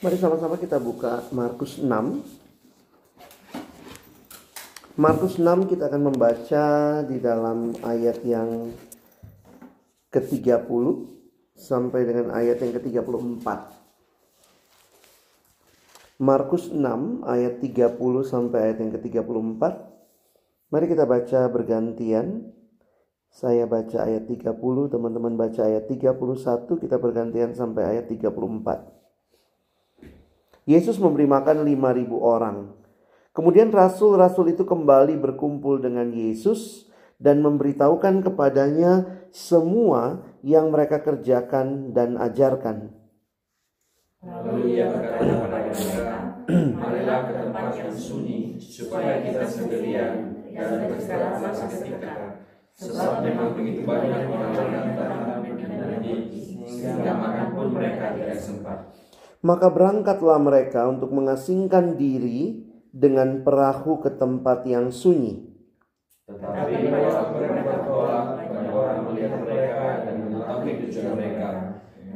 Mari sama-sama kita buka Markus 6. Markus 6 kita akan membaca di dalam ayat yang ke-30 sampai dengan ayat yang ke-34. Markus 6 ayat 30 sampai ayat yang ke-34. Mari kita baca bergantian. Saya baca ayat 30, teman-teman baca ayat 31, kita bergantian sampai ayat 34. Yesus memberi makan 5000 orang. Kemudian rasul-rasul itu kembali berkumpul dengan Yesus dan memberitahukan kepadanya semua yang mereka kerjakan dan ajarkan. Lalu ia berkata kepada mereka, marilah ke tempat yang sunyi, supaya kita sendirian dan beristirahatlah seketika. Sebab memang begitu banyak orang-orang datang dan sehingga makan pun mereka tidak sempat. Maka berangkatlah mereka untuk mengasingkan diri dengan perahu ke tempat yang sunyi. Tetapi pada mereka bertolak, banyak orang melihat mereka dan mengetahui tujuan mereka.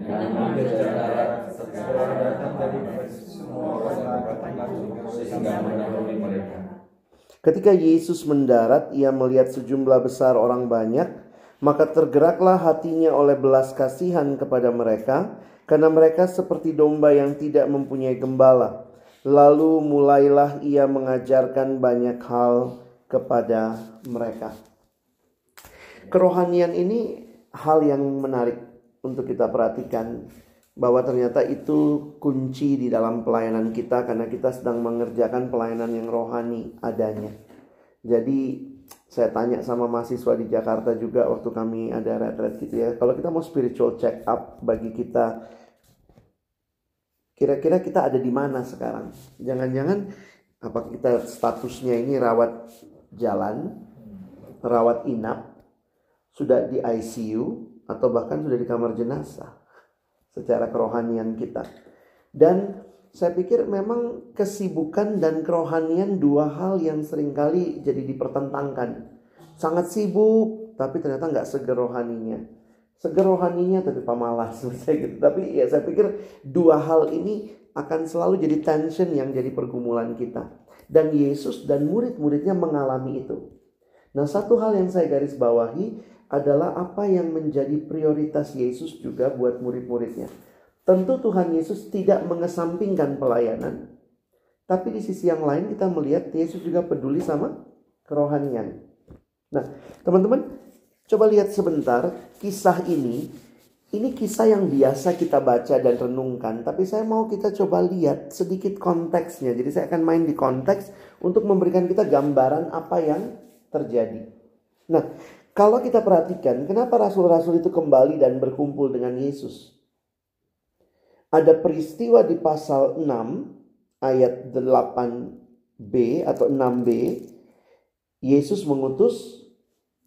Dan mengambil jalan darat, setelah datang dari semua orang sehingga mendahului mereka. Ketika Yesus mendarat, ia melihat sejumlah besar orang banyak, maka tergeraklah hatinya oleh belas kasihan kepada mereka, karena mereka seperti domba yang tidak mempunyai gembala. Lalu mulailah ia mengajarkan banyak hal kepada mereka. Kerohanian ini hal yang menarik untuk kita perhatikan bahwa ternyata itu kunci di dalam pelayanan kita karena kita sedang mengerjakan pelayanan yang rohani adanya. Jadi saya tanya sama mahasiswa di Jakarta juga waktu kami ada retret gitu ya. Kalau kita mau spiritual check up bagi kita kira-kira kita ada di mana sekarang? Jangan-jangan apa kita statusnya ini rawat jalan, rawat inap, sudah di ICU atau bahkan sudah di kamar jenazah secara kerohanian kita. Dan saya pikir memang kesibukan dan kerohanian dua hal yang sering kali jadi dipertentangkan. Sangat sibuk, tapi ternyata nggak seger rohaninya. Seger rohaninya tapi pemalas saya gitu. Tapi ya saya pikir dua hal ini akan selalu jadi tension yang jadi pergumulan kita. Dan Yesus dan murid-muridnya mengalami itu. Nah satu hal yang saya garis bawahi adalah apa yang menjadi prioritas Yesus juga buat murid-muridnya. Tentu Tuhan Yesus tidak mengesampingkan pelayanan. Tapi di sisi yang lain kita melihat Yesus juga peduli sama kerohanian. Nah, teman-teman, coba lihat sebentar kisah ini. Ini kisah yang biasa kita baca dan renungkan, tapi saya mau kita coba lihat sedikit konteksnya. Jadi saya akan main di konteks untuk memberikan kita gambaran apa yang terjadi. Nah, kalau kita perhatikan, kenapa rasul-rasul itu kembali dan berkumpul dengan Yesus? Ada peristiwa di pasal 6 ayat 8b atau 6b Yesus mengutus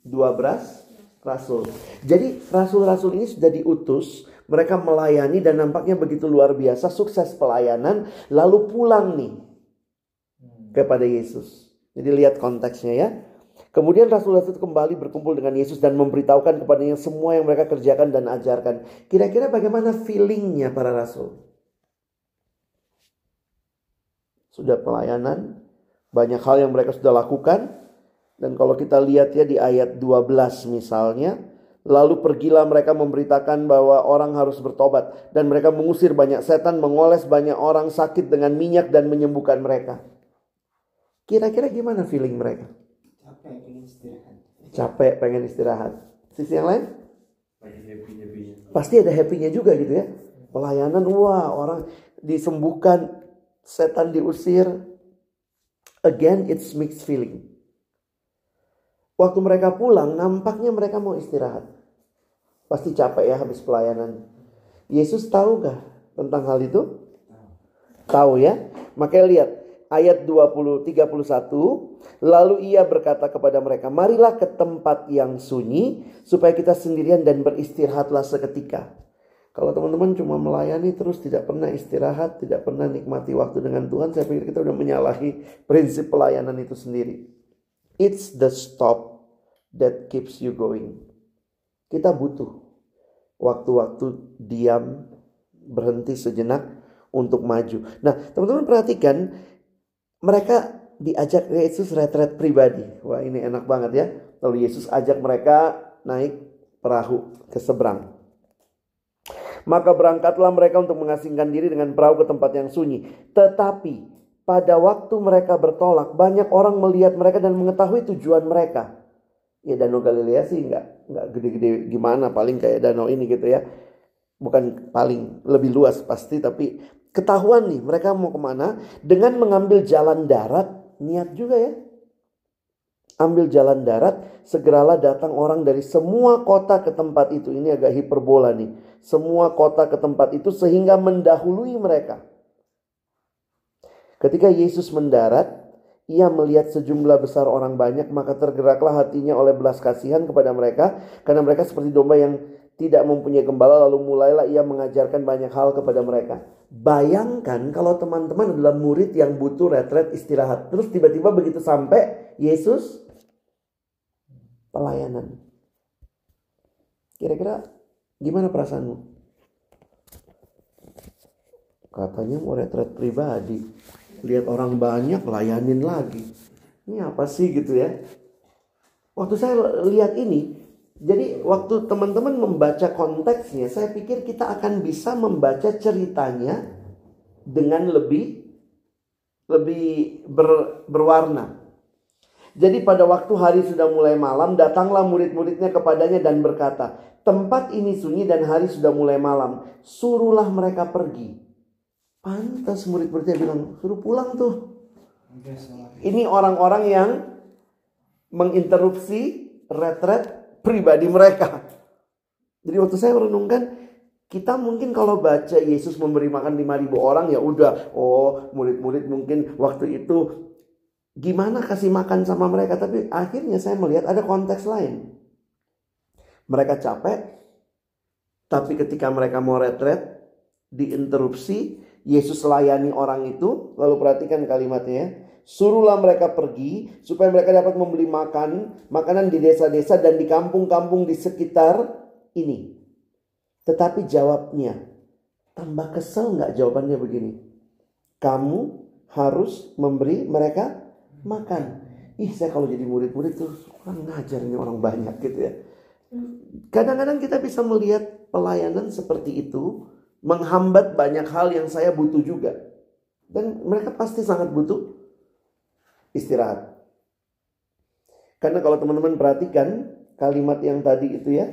12 rasul. Jadi rasul-rasul ini sudah diutus, mereka melayani dan nampaknya begitu luar biasa, sukses pelayanan, lalu pulang nih kepada Yesus. Jadi lihat konteksnya ya. Kemudian rasul-rasul itu kembali berkumpul dengan Yesus dan memberitahukan kepadanya semua yang mereka kerjakan dan ajarkan. Kira-kira bagaimana feelingnya para rasul? Sudah pelayanan, banyak hal yang mereka sudah lakukan. Dan kalau kita lihat ya di ayat 12 misalnya, Lalu pergilah mereka memberitakan bahwa orang harus bertobat. Dan mereka mengusir banyak setan, mengoles banyak orang sakit dengan minyak dan menyembuhkan mereka. Kira-kira gimana feeling mereka? Capek pengen istirahat. Capek pengen istirahat. Sisi yang lain? Pasti ada happy-nya juga gitu ya. Pelayanan wah orang disembuhkan setan diusir. Again it's mixed feeling. Waktu mereka pulang nampaknya mereka mau istirahat. Pasti capek ya habis pelayanan. Yesus tahu gak tentang hal itu? Tahu ya. Makanya lihat ayat 20 31 lalu ia berkata kepada mereka marilah ke tempat yang sunyi supaya kita sendirian dan beristirahatlah seketika. Kalau teman-teman cuma melayani terus tidak pernah istirahat tidak pernah nikmati waktu dengan Tuhan saya pikir kita udah menyalahi prinsip pelayanan itu sendiri. It's the stop that keeps you going. Kita butuh waktu-waktu diam berhenti sejenak untuk maju. Nah, teman-teman perhatikan mereka diajak Yesus retret pribadi. Wah, ini enak banget ya. Lalu Yesus ajak mereka naik perahu ke seberang. Maka berangkatlah mereka untuk mengasingkan diri dengan perahu ke tempat yang sunyi. Tetapi pada waktu mereka bertolak, banyak orang melihat mereka dan mengetahui tujuan mereka. Ya Danau Galilea sih nggak nggak gede-gede gimana, paling kayak danau ini gitu ya. Bukan paling lebih luas pasti, tapi ketahuan nih mereka mau ke mana dengan mengambil jalan darat niat juga ya ambil jalan darat, segeralah datang orang dari semua kota ke tempat itu. Ini agak hiperbola nih. Semua kota ke tempat itu sehingga mendahului mereka. Ketika Yesus mendarat, ia melihat sejumlah besar orang banyak, maka tergeraklah hatinya oleh belas kasihan kepada mereka, karena mereka seperti domba yang tidak mempunyai gembala, lalu mulailah ia mengajarkan banyak hal kepada mereka. Bayangkan kalau teman-teman adalah murid yang butuh retret istirahat. Terus tiba-tiba begitu sampai Yesus pelayanan. Kira-kira gimana perasaanmu? Katanya mau retret pribadi. Lihat orang banyak layanin lagi. Ini apa sih gitu ya? Waktu saya lihat ini, jadi waktu teman-teman membaca konteksnya, saya pikir kita akan bisa membaca ceritanya dengan lebih lebih ber, berwarna. Jadi pada waktu hari sudah mulai malam, datanglah murid-muridnya kepadanya dan berkata, tempat ini sunyi dan hari sudah mulai malam, suruhlah mereka pergi. Pantas murid-muridnya bilang, suruh pulang tuh. Ini orang-orang yang menginterupsi retret pribadi mereka. Jadi waktu saya merenungkan, kita mungkin kalau baca Yesus memberi makan 5000 orang ya udah, oh murid-murid mungkin waktu itu gimana kasih makan sama mereka? Tapi akhirnya saya melihat ada konteks lain. Mereka capek tapi ketika mereka mau retret diinterupsi Yesus layani orang itu lalu perhatikan kalimatnya suruhlah mereka pergi supaya mereka dapat membeli makan makanan di desa-desa dan di kampung-kampung di sekitar ini tetapi jawabnya tambah kesel nggak jawabannya begini kamu harus memberi mereka makan. Ih saya kalau jadi murid-murid tuh kurang ngajar nih orang banyak gitu ya. Kadang-kadang kita bisa melihat pelayanan seperti itu menghambat banyak hal yang saya butuh juga. Dan mereka pasti sangat butuh istirahat. Karena kalau teman-teman perhatikan kalimat yang tadi itu ya,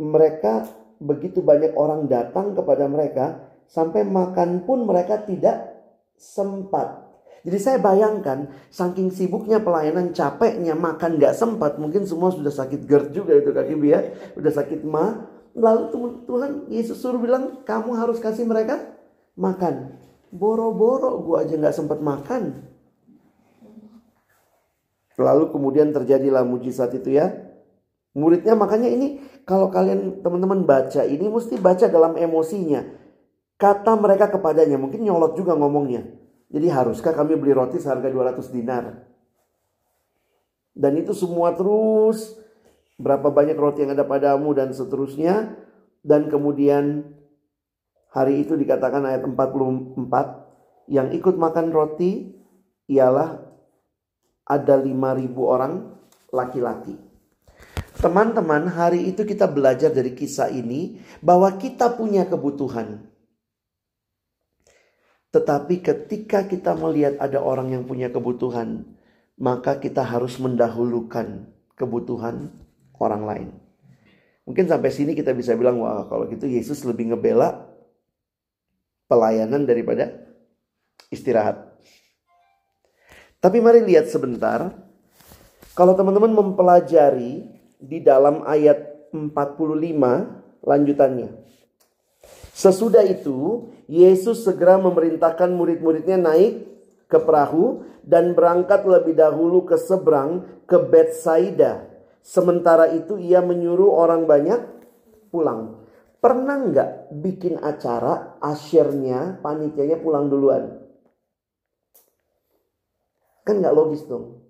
mereka begitu banyak orang datang kepada mereka sampai makan pun mereka tidak sempat. Jadi saya bayangkan saking sibuknya pelayanan capeknya makan nggak sempat mungkin semua sudah sakit GERD juga itu kaki ya udah sakit ma lalu Tuhan Yesus suruh bilang kamu harus kasih mereka makan. Boro-boro gua aja nggak sempat makan. Lalu kemudian terjadilah mujizat itu ya. Muridnya makanya ini kalau kalian teman-teman baca ini mesti baca dalam emosinya. Kata mereka kepadanya mungkin nyolot juga ngomongnya. Jadi haruskah kami beli roti seharga 200 dinar? Dan itu semua terus berapa banyak roti yang ada padamu dan seterusnya. Dan kemudian hari itu dikatakan ayat 44 yang ikut makan roti ialah ada 5000 orang laki-laki. Teman-teman, hari itu kita belajar dari kisah ini bahwa kita punya kebutuhan. Tetapi ketika kita melihat ada orang yang punya kebutuhan, maka kita harus mendahulukan kebutuhan orang lain. Mungkin sampai sini kita bisa bilang, wah kalau gitu Yesus lebih ngebela pelayanan daripada istirahat. Tapi mari lihat sebentar. Kalau teman-teman mempelajari di dalam ayat 45 lanjutannya. Sesudah itu, Yesus segera memerintahkan murid-muridnya naik ke perahu dan berangkat lebih dahulu ke seberang ke Betsaida. Sementara itu ia menyuruh orang banyak pulang. Pernah nggak bikin acara asyirnya panitianya pulang duluan? Kan nggak logis dong.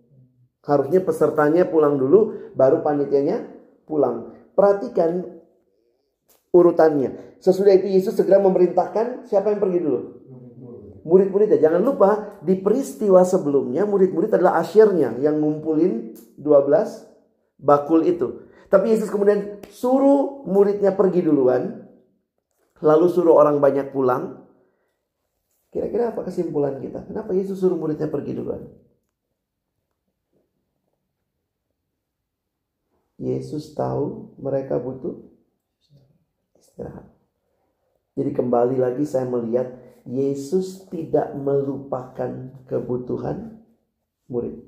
Harusnya pesertanya pulang dulu baru panitianya pulang. Perhatikan urutannya. Sesudah itu Yesus segera memerintahkan siapa yang pergi dulu? Murid-muridnya. Jangan lupa di peristiwa sebelumnya murid-murid adalah asyirnya yang ngumpulin 12 bakul itu. Tapi Yesus kemudian suruh muridnya pergi duluan. Lalu suruh orang banyak pulang. Kira-kira apa kesimpulan kita? Kenapa Yesus suruh muridnya pergi duluan? Yesus tahu mereka butuh istirahat. Jadi kembali lagi saya melihat Yesus tidak melupakan kebutuhan murid.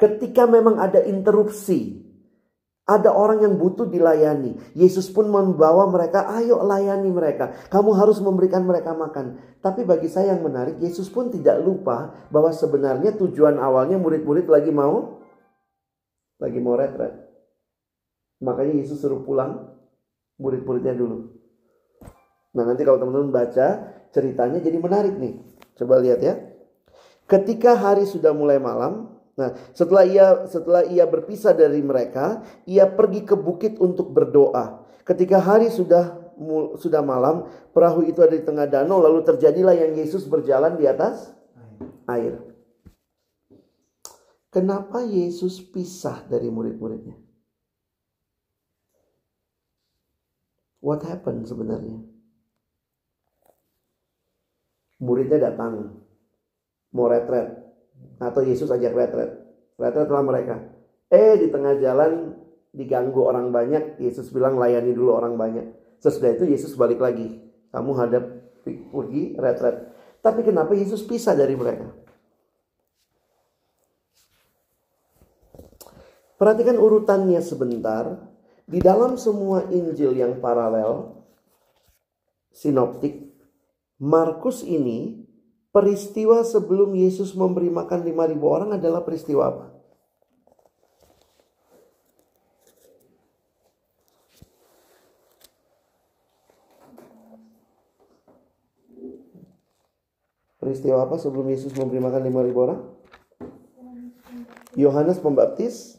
Ketika memang ada interupsi, ada orang yang butuh dilayani. Yesus pun membawa mereka, ayo layani mereka. Kamu harus memberikan mereka makan. Tapi bagi saya yang menarik, Yesus pun tidak lupa bahwa sebenarnya tujuan awalnya murid-murid lagi mau lagi mau retret. Makanya Yesus suruh pulang murid-muridnya dulu. Nah nanti kalau teman-teman baca ceritanya jadi menarik nih. Coba lihat ya. Ketika hari sudah mulai malam, nah setelah ia setelah ia berpisah dari mereka, ia pergi ke bukit untuk berdoa. Ketika hari sudah sudah malam, perahu itu ada di tengah danau, lalu terjadilah yang Yesus berjalan di atas air. Kenapa Yesus pisah dari murid-muridnya? What happened sebenarnya? Muridnya datang, mau retret, atau Yesus ajak retret, retretlah mereka. Eh di tengah jalan diganggu orang banyak, Yesus bilang layani dulu orang banyak. Sesudah itu Yesus balik lagi, kamu hadap pergi retret. Tapi kenapa Yesus pisah dari mereka? Perhatikan urutannya sebentar. Di dalam semua Injil yang paralel, sinoptik, Markus ini peristiwa sebelum Yesus memberi makan 5000 orang adalah peristiwa apa? Peristiwa apa sebelum Yesus memberi makan 5000 orang? Yohanes Pembaptis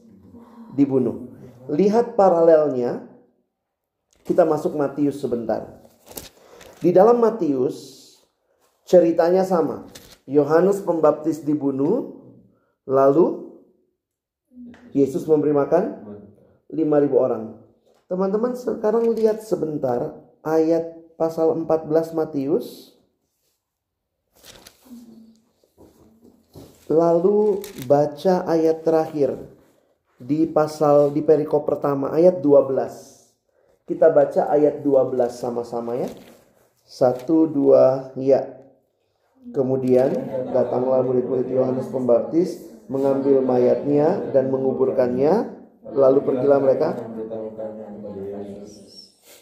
dibunuh. Lihat paralelnya. Kita masuk Matius sebentar. Di dalam Matius ceritanya sama. Yohanes Pembaptis dibunuh, lalu Yesus memberi makan 5000 orang. Teman-teman sekarang lihat sebentar ayat pasal 14 Matius. Lalu baca ayat terakhir di pasal di perikop pertama ayat 12. Kita baca ayat 12 sama-sama ya. Satu, dua, ya. Kemudian datanglah murid-murid Yohanes Pembaptis mengambil mayatnya dan menguburkannya. Lalu pergilah mereka.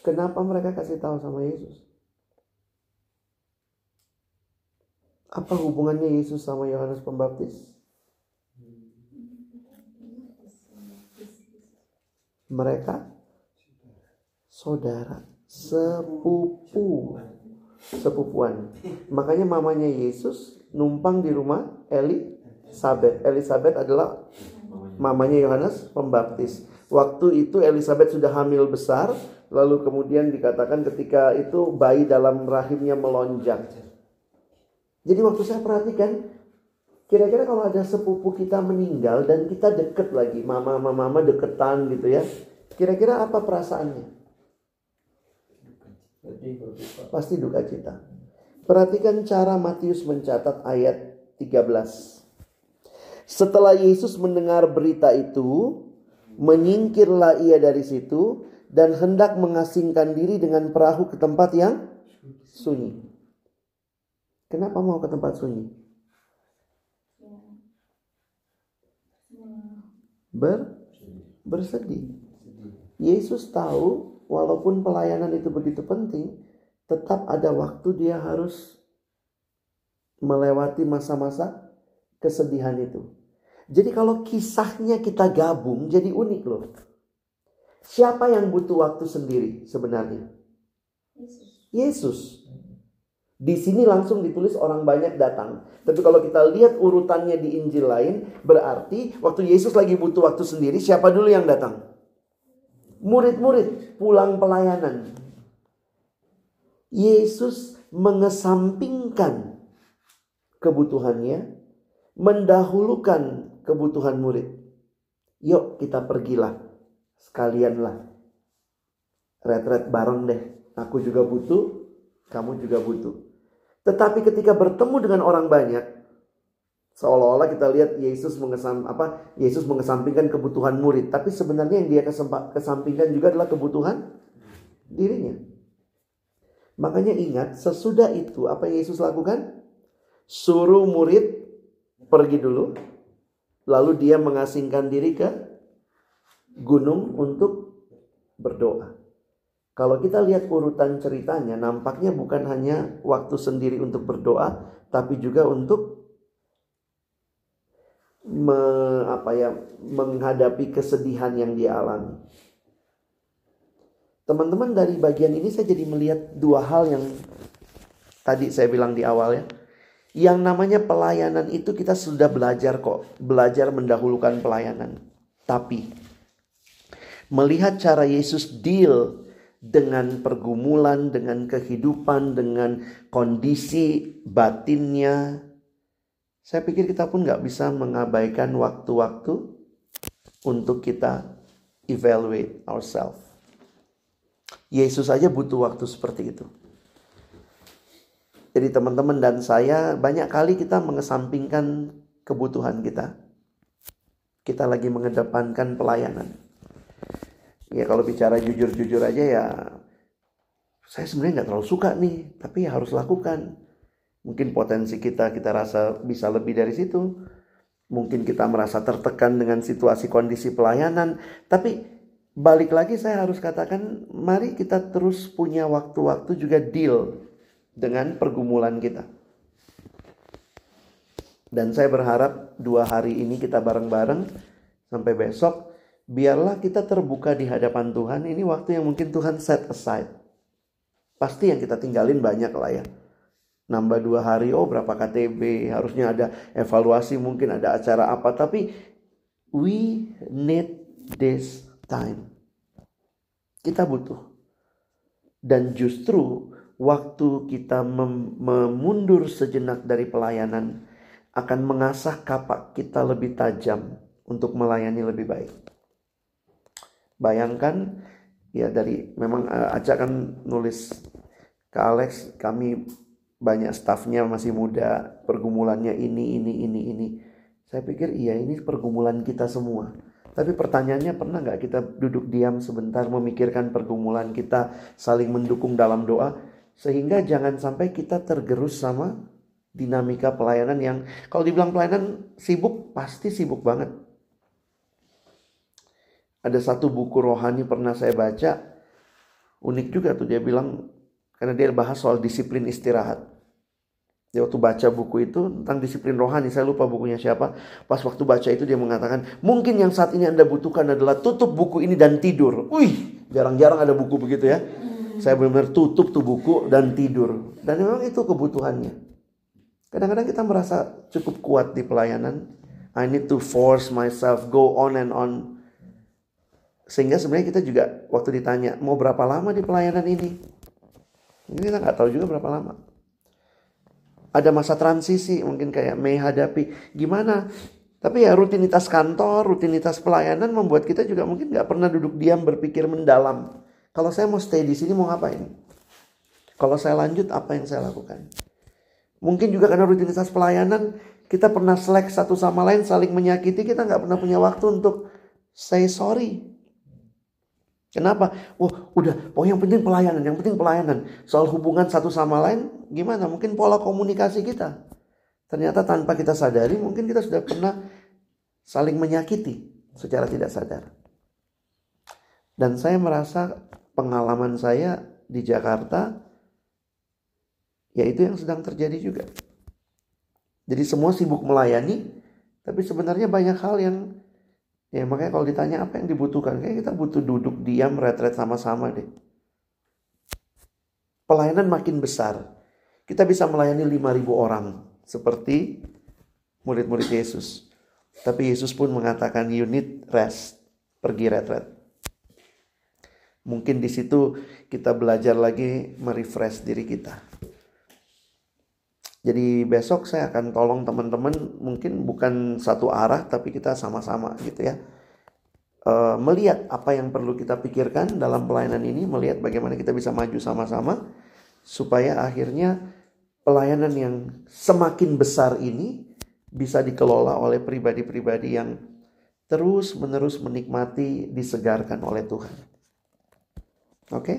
Kenapa mereka kasih tahu sama Yesus? Apa hubungannya Yesus sama Yohanes Pembaptis? mereka saudara, sepupu, sepupuan. Makanya mamanya Yesus numpang di rumah Elisabeth. Elisabeth adalah mamanya Yohanes Pembaptis. Waktu itu Elisabeth sudah hamil besar, lalu kemudian dikatakan ketika itu bayi dalam rahimnya melonjak. Jadi waktu saya perhatikan, Kira-kira kalau ada sepupu kita meninggal dan kita deket lagi, mama mama mama deketan gitu ya. Kira-kira apa perasaannya? Pasti duka cita. Perhatikan cara Matius mencatat ayat 13. Setelah Yesus mendengar berita itu, menyingkirlah ia dari situ dan hendak mengasingkan diri dengan perahu ke tempat yang sunyi. Kenapa mau ke tempat sunyi? ber, bersedih. Yesus tahu walaupun pelayanan itu begitu penting, tetap ada waktu dia harus melewati masa-masa kesedihan itu. Jadi kalau kisahnya kita gabung jadi unik loh. Siapa yang butuh waktu sendiri sebenarnya? Yesus. Di sini langsung ditulis orang banyak datang. Tapi kalau kita lihat urutannya di Injil lain, berarti waktu Yesus lagi butuh waktu sendiri, siapa dulu yang datang? Murid-murid pulang pelayanan. Yesus mengesampingkan kebutuhannya, mendahulukan kebutuhan murid. Yuk kita pergilah, sekalianlah. Retret bareng deh, aku juga butuh, kamu juga butuh. Tetapi ketika bertemu dengan orang banyak, seolah-olah kita lihat Yesus mengesam apa? Yesus mengesampingkan kebutuhan murid, tapi sebenarnya yang dia kesampingkan juga adalah kebutuhan dirinya. Makanya ingat, sesudah itu apa yang Yesus lakukan? Suruh murid pergi dulu, lalu dia mengasingkan diri ke gunung untuk berdoa. Kalau kita lihat urutan ceritanya, nampaknya bukan hanya waktu sendiri untuk berdoa, tapi juga untuk me, apa ya, menghadapi kesedihan yang dia alami. Teman-teman dari bagian ini saya jadi melihat dua hal yang tadi saya bilang di awal ya. Yang namanya pelayanan itu kita sudah belajar kok, belajar mendahulukan pelayanan. Tapi melihat cara Yesus deal dengan pergumulan, dengan kehidupan, dengan kondisi batinnya. Saya pikir kita pun nggak bisa mengabaikan waktu-waktu untuk kita evaluate ourselves. Yesus saja butuh waktu seperti itu. Jadi teman-teman dan saya banyak kali kita mengesampingkan kebutuhan kita. Kita lagi mengedepankan pelayanan ya kalau bicara jujur-jujur aja ya saya sebenarnya nggak terlalu suka nih tapi ya harus lakukan mungkin potensi kita kita rasa bisa lebih dari situ mungkin kita merasa tertekan dengan situasi kondisi pelayanan tapi balik lagi saya harus katakan mari kita terus punya waktu-waktu juga deal dengan pergumulan kita dan saya berharap dua hari ini kita bareng-bareng sampai besok biarlah kita terbuka di hadapan Tuhan. Ini waktu yang mungkin Tuhan set aside. Pasti yang kita tinggalin banyak lah ya. Nambah dua hari, oh berapa KTB, harusnya ada evaluasi, mungkin ada acara apa. Tapi we need this time. Kita butuh. Dan justru waktu kita mem memundur sejenak dari pelayanan akan mengasah kapak kita lebih tajam untuk melayani lebih baik. Bayangkan ya dari memang uh, Aca kan nulis ke Alex kami banyak stafnya masih muda pergumulannya ini ini ini ini. Saya pikir iya ini pergumulan kita semua. Tapi pertanyaannya pernah nggak kita duduk diam sebentar memikirkan pergumulan kita saling mendukung dalam doa sehingga jangan sampai kita tergerus sama dinamika pelayanan yang kalau dibilang pelayanan sibuk pasti sibuk banget. Ada satu buku rohani pernah saya baca, unik juga tuh dia bilang karena dia bahas soal disiplin istirahat. Dia waktu baca buku itu tentang disiplin rohani, saya lupa bukunya siapa. Pas waktu baca itu dia mengatakan, mungkin yang saat ini Anda butuhkan adalah tutup buku ini dan tidur. Wih, jarang-jarang ada buku begitu ya. Saya benar-benar tutup tuh buku dan tidur. Dan memang itu kebutuhannya. Kadang-kadang kita merasa cukup kuat di pelayanan. I need to force myself, go on and on. Sehingga sebenarnya kita juga waktu ditanya mau berapa lama di pelayanan ini, ini kita nggak tahu juga berapa lama. Ada masa transisi mungkin kayak Mei hadapi gimana. Tapi ya rutinitas kantor, rutinitas pelayanan membuat kita juga mungkin nggak pernah duduk diam berpikir mendalam. Kalau saya mau stay di sini mau ngapain? Kalau saya lanjut apa yang saya lakukan? Mungkin juga karena rutinitas pelayanan kita pernah selek satu sama lain saling menyakiti kita nggak pernah punya waktu untuk say sorry Kenapa? Wah, udah, oh yang penting pelayanan, yang penting pelayanan. Soal hubungan satu sama lain, gimana? Mungkin pola komunikasi kita. Ternyata tanpa kita sadari, mungkin kita sudah pernah saling menyakiti secara tidak sadar. Dan saya merasa pengalaman saya di Jakarta, yaitu yang sedang terjadi juga. Jadi semua sibuk melayani, tapi sebenarnya banyak hal yang Ya makanya kalau ditanya apa yang dibutuhkan, kayak kita butuh duduk diam, retret sama-sama deh. Pelayanan makin besar. Kita bisa melayani 5000 orang seperti murid-murid Yesus. Tapi Yesus pun mengatakan you need rest, pergi retret. Mungkin di situ kita belajar lagi merefresh diri kita. Jadi besok saya akan tolong teman-teman mungkin bukan satu arah tapi kita sama-sama gitu ya. E, melihat apa yang perlu kita pikirkan dalam pelayanan ini, melihat bagaimana kita bisa maju sama-sama supaya akhirnya pelayanan yang semakin besar ini bisa dikelola oleh pribadi-pribadi yang terus-menerus menikmati disegarkan oleh Tuhan. Oke?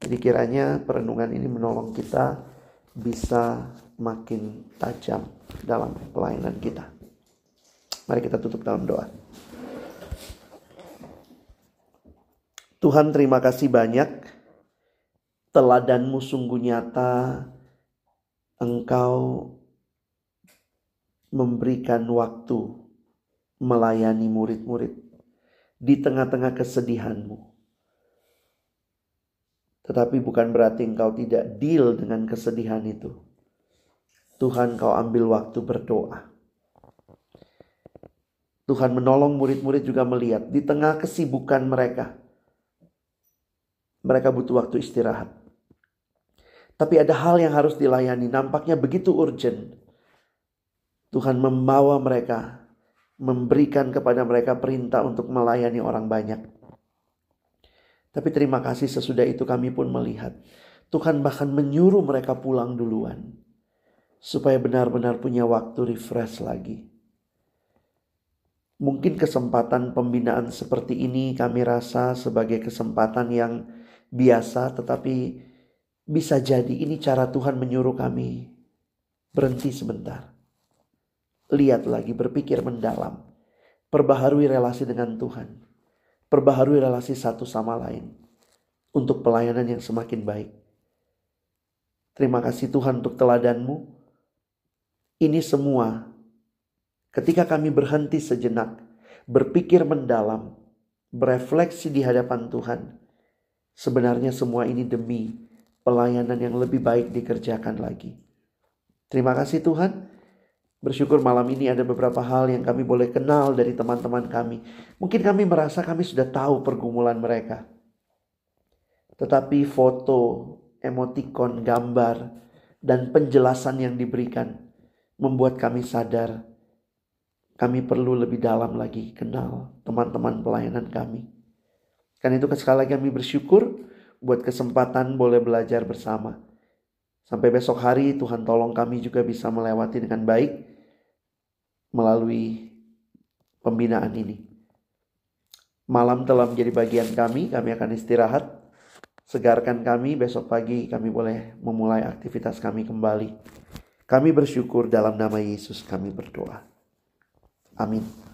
Jadi kiranya perenungan ini menolong kita bisa makin tajam dalam pelayanan kita. Mari kita tutup dalam doa. Tuhan terima kasih banyak. Teladanmu sungguh nyata. Engkau memberikan waktu melayani murid-murid di tengah-tengah kesedihanmu tetapi bukan berarti engkau tidak deal dengan kesedihan itu. Tuhan kau ambil waktu berdoa. Tuhan menolong murid-murid juga melihat di tengah kesibukan mereka. Mereka butuh waktu istirahat. Tapi ada hal yang harus dilayani, nampaknya begitu urgent. Tuhan membawa mereka, memberikan kepada mereka perintah untuk melayani orang banyak. Tapi terima kasih sesudah itu kami pun melihat. Tuhan bahkan menyuruh mereka pulang duluan. Supaya benar-benar punya waktu refresh lagi. Mungkin kesempatan pembinaan seperti ini kami rasa sebagai kesempatan yang biasa tetapi bisa jadi ini cara Tuhan menyuruh kami berhenti sebentar. Lihat lagi, berpikir mendalam. Perbaharui relasi dengan Tuhan Perbaharui relasi satu sama lain untuk pelayanan yang semakin baik. Terima kasih Tuhan untuk teladanmu. Ini semua ketika kami berhenti sejenak, berpikir mendalam, berefleksi di hadapan Tuhan. Sebenarnya semua ini demi pelayanan yang lebih baik dikerjakan lagi. Terima kasih Tuhan. Bersyukur malam ini ada beberapa hal yang kami boleh kenal dari teman-teman kami. Mungkin kami merasa kami sudah tahu pergumulan mereka. Tetapi foto, emotikon, gambar, dan penjelasan yang diberikan membuat kami sadar kami perlu lebih dalam lagi kenal teman-teman pelayanan kami. Karena itu sekali lagi kami bersyukur buat kesempatan boleh belajar bersama. Sampai besok hari Tuhan tolong kami juga bisa melewati dengan baik melalui pembinaan ini. Malam telah menjadi bagian kami, kami akan istirahat. Segarkan kami, besok pagi kami boleh memulai aktivitas kami kembali. Kami bersyukur dalam nama Yesus kami berdoa. Amin.